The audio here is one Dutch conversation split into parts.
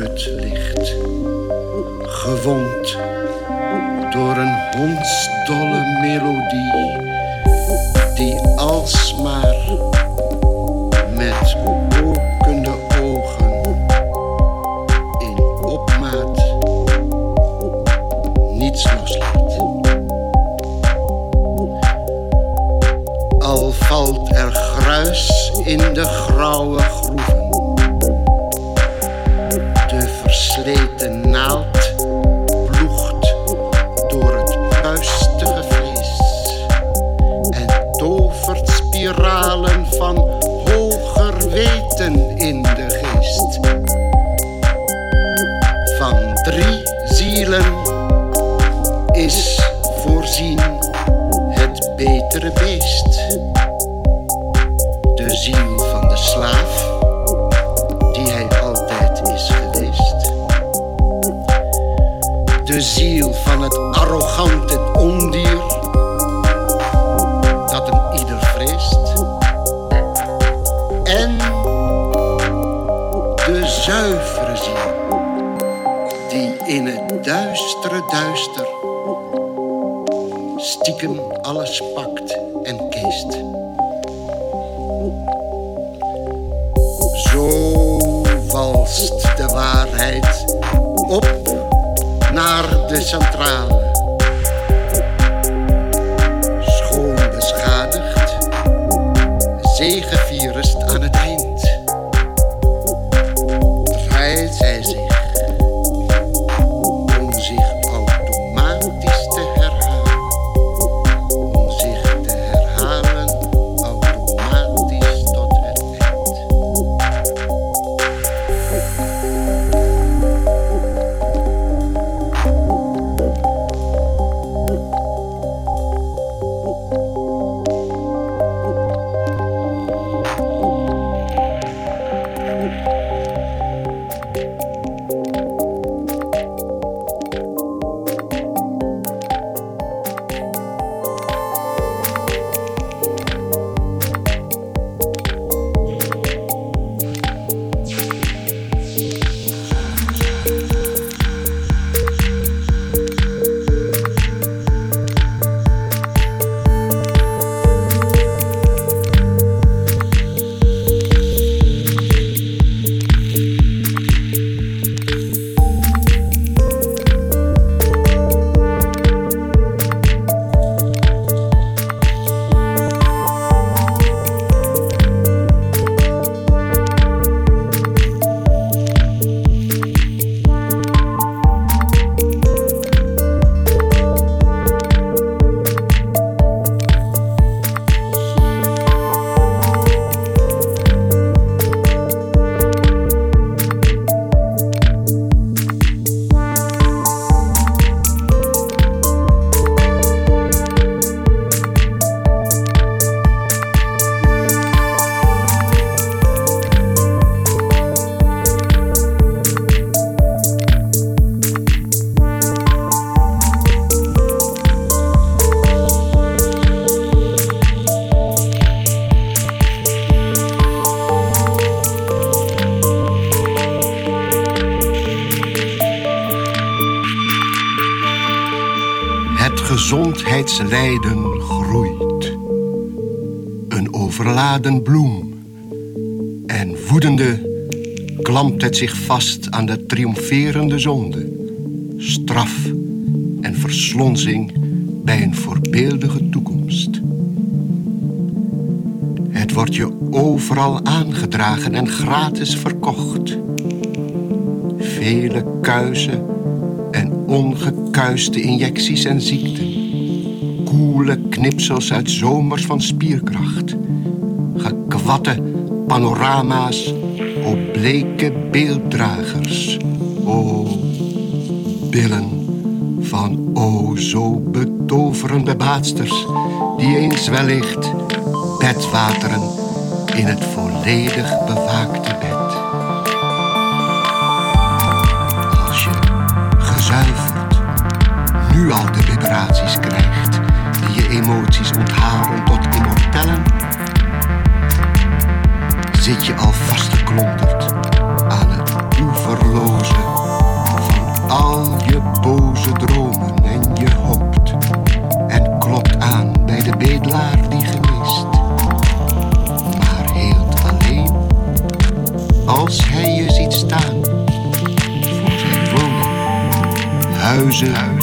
bouwput ligt. Zuivere ziel, die in het duistere duister stiekem alles pakt en keest. Zo walst de waarheid op naar de centrale. Schoon beschadigd, zegevierend gezondheidslijden groeit. Een overladen bloem. En woedende klampt het zich vast aan de triomferende zonde. Straf en verslonsing bij een voorbeeldige toekomst. Het wordt je overal aangedragen en gratis verkocht. Vele kuizen en ongekuiste injecties en ziekten. Koele knipsels uit zomers van spierkracht. Gekwatte panorama's op bleke beelddragers. O, billen van o zo betoverende baatsters die eens wellicht bedwateren in het volledig bewaakte bed. Als je gezuiverd nu al de vibraties krijgt emoties onthalen tot immortellen, zit je al vastgeklonterd aan het oeverloze van al je boze dromen. En je hoopt en klopt aan bij de bedelaar die gemist, maar heelt alleen als hij je ziet staan voor zijn woning, huizen,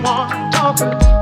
one talking.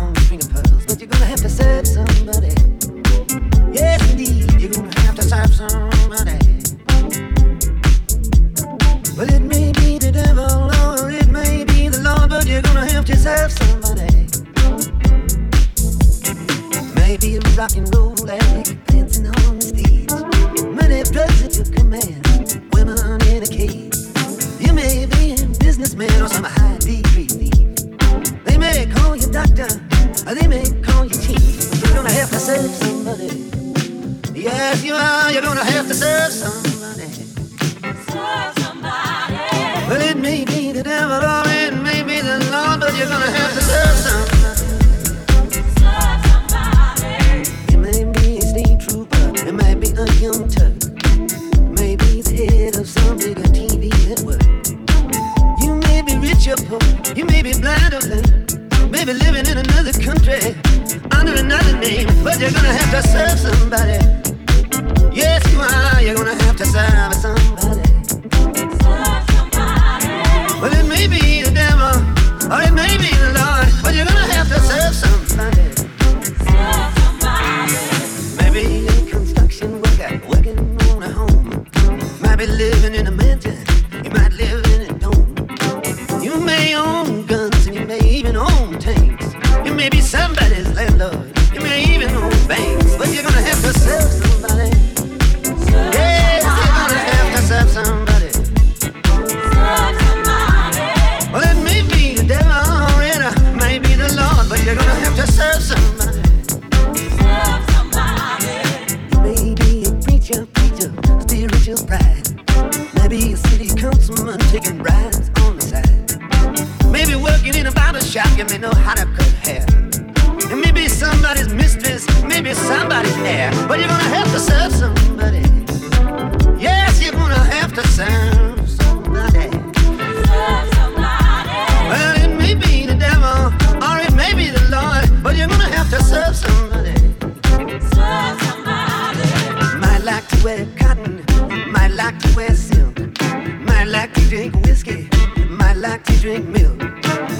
like to drink whiskey. Might like to drink milk.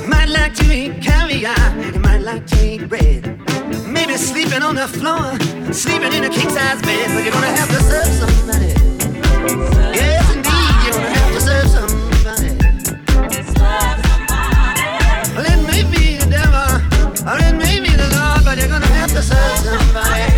Might like to eat caviar. You might like to eat bread. Maybe sleeping on the floor, sleeping in a king size bed. But you're gonna have to serve somebody. Yes, indeed, you're gonna have to serve somebody. Well, it may be the devil, or it may be the Lord, but you're gonna have to serve somebody.